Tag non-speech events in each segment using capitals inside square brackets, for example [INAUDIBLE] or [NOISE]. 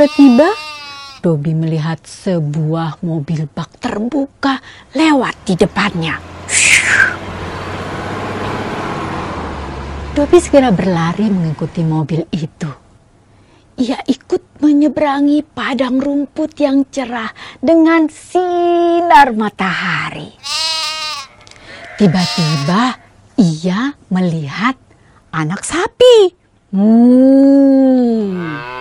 tiba-tiba Dobi melihat sebuah mobil bak terbuka lewat di depannya. Dobi segera berlari mengikuti mobil itu. Ia ikut menyeberangi padang rumput yang cerah dengan sinar matahari. Tiba-tiba ia melihat anak sapi. Hmm.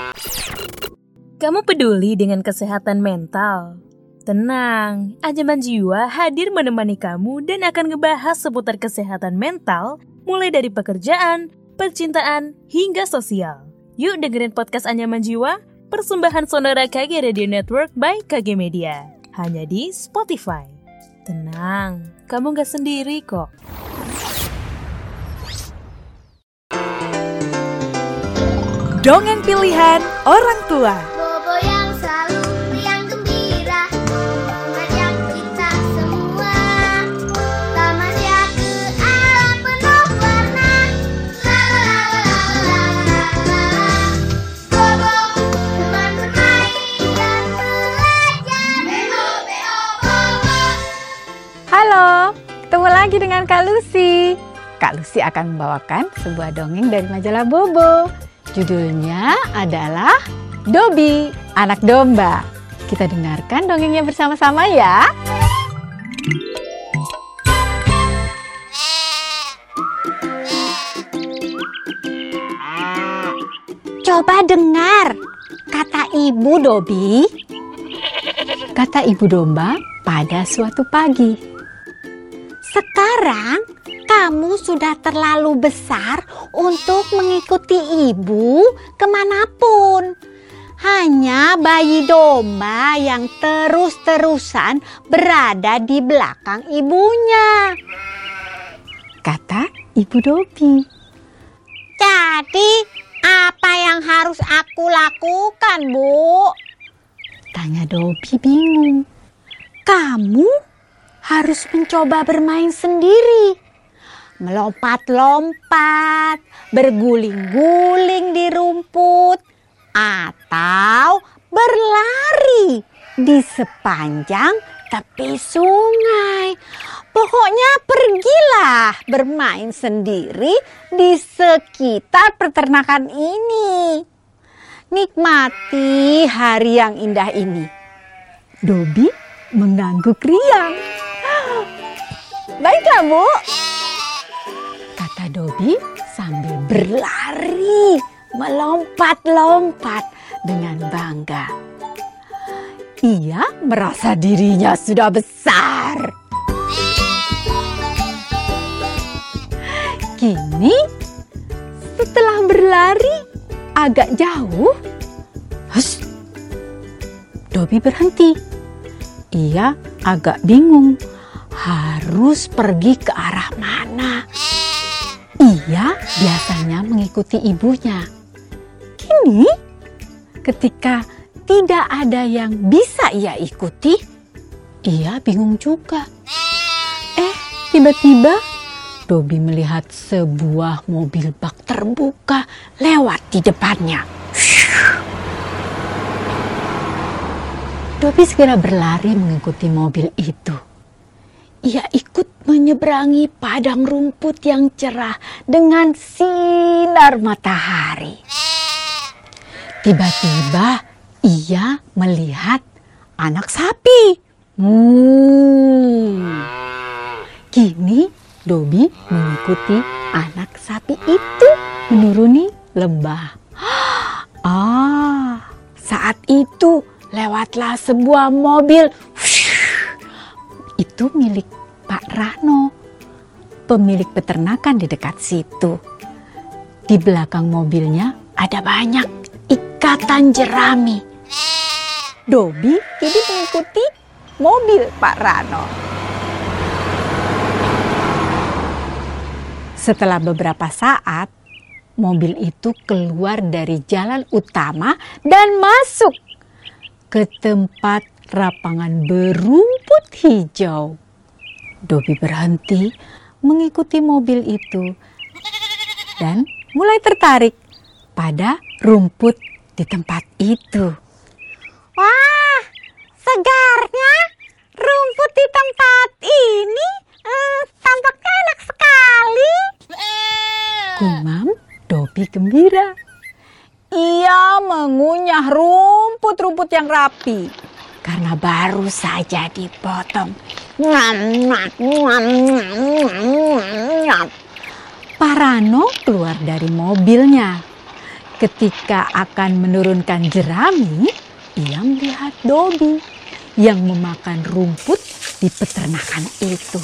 Kamu peduli dengan kesehatan mental? Tenang, Anjaman Jiwa hadir menemani kamu dan akan ngebahas seputar kesehatan mental mulai dari pekerjaan, percintaan, hingga sosial. Yuk dengerin podcast Anyaman Jiwa, persembahan Sonora KG Radio Network by KG Media. Hanya di Spotify. Tenang, kamu gak sendiri kok. Dongeng pilihan orang tua. Lagi dengan Kak Lucy. Kak Lucy akan membawakan sebuah dongeng dari majalah Bobo. Judulnya adalah Dobi, Anak Domba. Kita dengarkan dongengnya bersama-sama ya. Coba dengar, kata Ibu Dobi. Kata Ibu Domba pada suatu pagi. Sekarang kamu sudah terlalu besar untuk mengikuti ibu ke mana pun. Hanya bayi domba yang terus-terusan berada di belakang ibunya. Kata Ibu Dobi. Jadi, apa yang harus aku lakukan, Bu? Tanya Dobi bingung. Kamu harus mencoba bermain sendiri. Melompat-lompat, berguling-guling di rumput, atau berlari di sepanjang tepi sungai. Pokoknya pergilah bermain sendiri di sekitar peternakan ini. Nikmati hari yang indah ini. Dobi mengangguk riang. Baiklah, Bu. Kata Dobi sambil berlari, melompat-lompat dengan bangga. Ia merasa dirinya sudah besar. Kini, setelah berlari agak jauh, hus, Dobi berhenti. Ia agak bingung harus pergi ke arah mana. Ia biasanya mengikuti ibunya. Kini, ketika tidak ada yang bisa ia ikuti, ia bingung juga. Eh, tiba-tiba Dobi melihat sebuah mobil bak terbuka lewat di depannya. Dobi segera berlari mengikuti mobil itu. Ia ikut menyeberangi padang rumput yang cerah dengan sinar matahari. Tiba-tiba ia melihat anak sapi. Hmm. Kini Dobi mengikuti anak sapi itu menuruni lembah. [GASPS] Ah, saat itu lewatlah sebuah mobil. Itu milik Pak Rano, pemilik peternakan di dekat situ. Di belakang mobilnya ada banyak ikatan jerami. Dobi ini mengikuti mobil Pak Rano. Setelah beberapa saat, mobil itu keluar dari jalan utama dan masuk ke tempat rapangan berumput hijau. Dobi berhenti mengikuti mobil itu dan mulai tertarik pada rumput di tempat itu. Wah, segarnya rumput di tempat ini eh, tampaknya enak sekali. Gumam Dobi gembira. Ia mengunyah rumput-rumput yang rapi karena baru saja dipotong. Parano keluar dari mobilnya. Ketika akan menurunkan jerami, ia melihat Dobi yang memakan rumput di peternakan itu.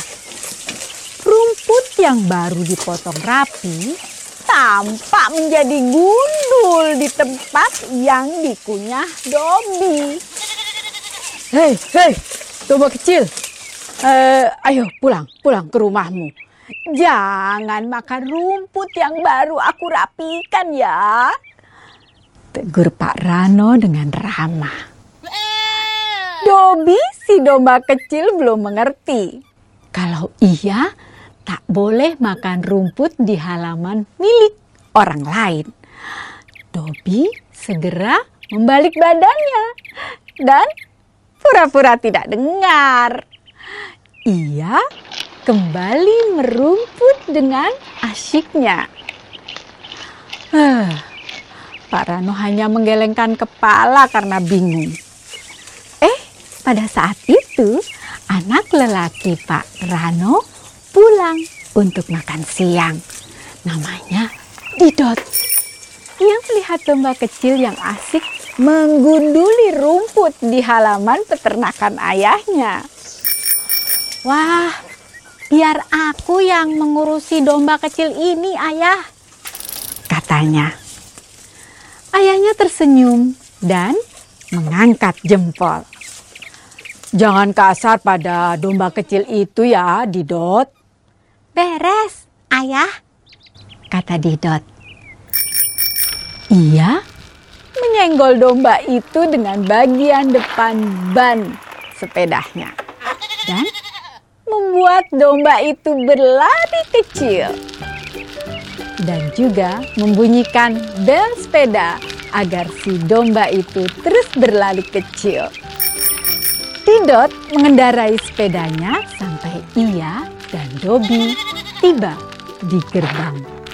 Rumput yang baru dipotong rapi tampak menjadi gundul di tempat yang dikunyah Dobi. Hei, hei, domba kecil. Eh, ayo pulang, pulang ke rumahmu. Jangan makan rumput yang baru aku rapikan ya. Tegur Pak Rano dengan ramah. Dobi si domba kecil belum mengerti. Kalau ia tak boleh makan rumput di halaman milik orang lain. Dobi segera membalik badannya dan pura-pura tidak dengar. Ia kembali merumput dengan asyiknya. Huh, Pak Rano hanya menggelengkan kepala karena bingung. Eh, pada saat itu anak lelaki Pak Rano pulang untuk makan siang. Namanya Didot. Ia melihat domba kecil yang asik menggunduli rumput di halaman peternakan ayahnya. Wah, biar aku yang mengurusi domba kecil ini, ayah. Katanya. Ayahnya tersenyum dan mengangkat jempol. Jangan kasar pada domba kecil itu ya, Didot. Beres, ayah, kata Didot. Ia menyenggol domba itu dengan bagian depan ban sepedanya dan membuat domba itu berlari kecil dan juga membunyikan bel sepeda agar si domba itu terus berlari kecil. Didot mengendarai sepedanya sampai ia dan Dobi tiba di gerbang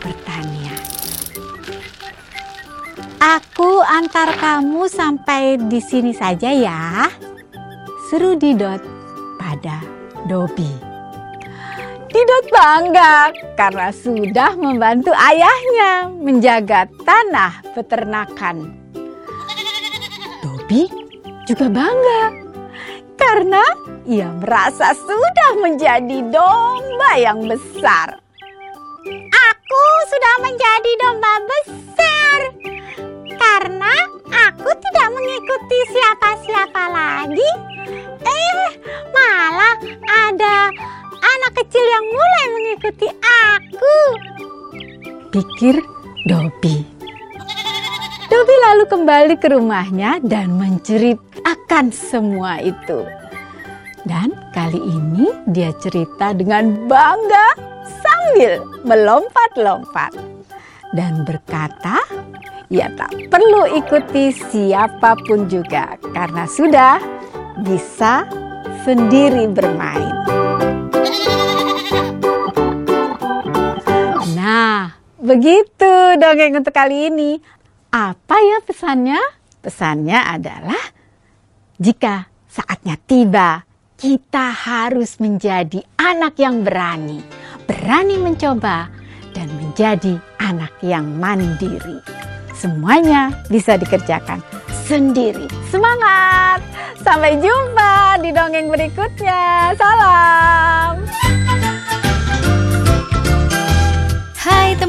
Aku antar kamu sampai di sini saja ya, seru Didot pada Dobi. Didot bangga karena sudah membantu ayahnya menjaga tanah peternakan. Dobi juga bangga karena ia merasa sudah menjadi domba yang besar. Aku sudah menjadi domba besar Pikir Dobi. Dobi lalu kembali ke rumahnya dan menceritakan semua itu. Dan kali ini dia cerita dengan bangga sambil melompat-lompat. Dan berkata, ia tak perlu ikuti siapa pun juga karena sudah bisa sendiri bermain. Begitu dongeng untuk kali ini. Apa ya pesannya? Pesannya adalah jika saatnya tiba, kita harus menjadi anak yang berani, berani mencoba, dan menjadi anak yang mandiri. Semuanya bisa dikerjakan sendiri. Semangat! Sampai jumpa di dongeng berikutnya. Salam!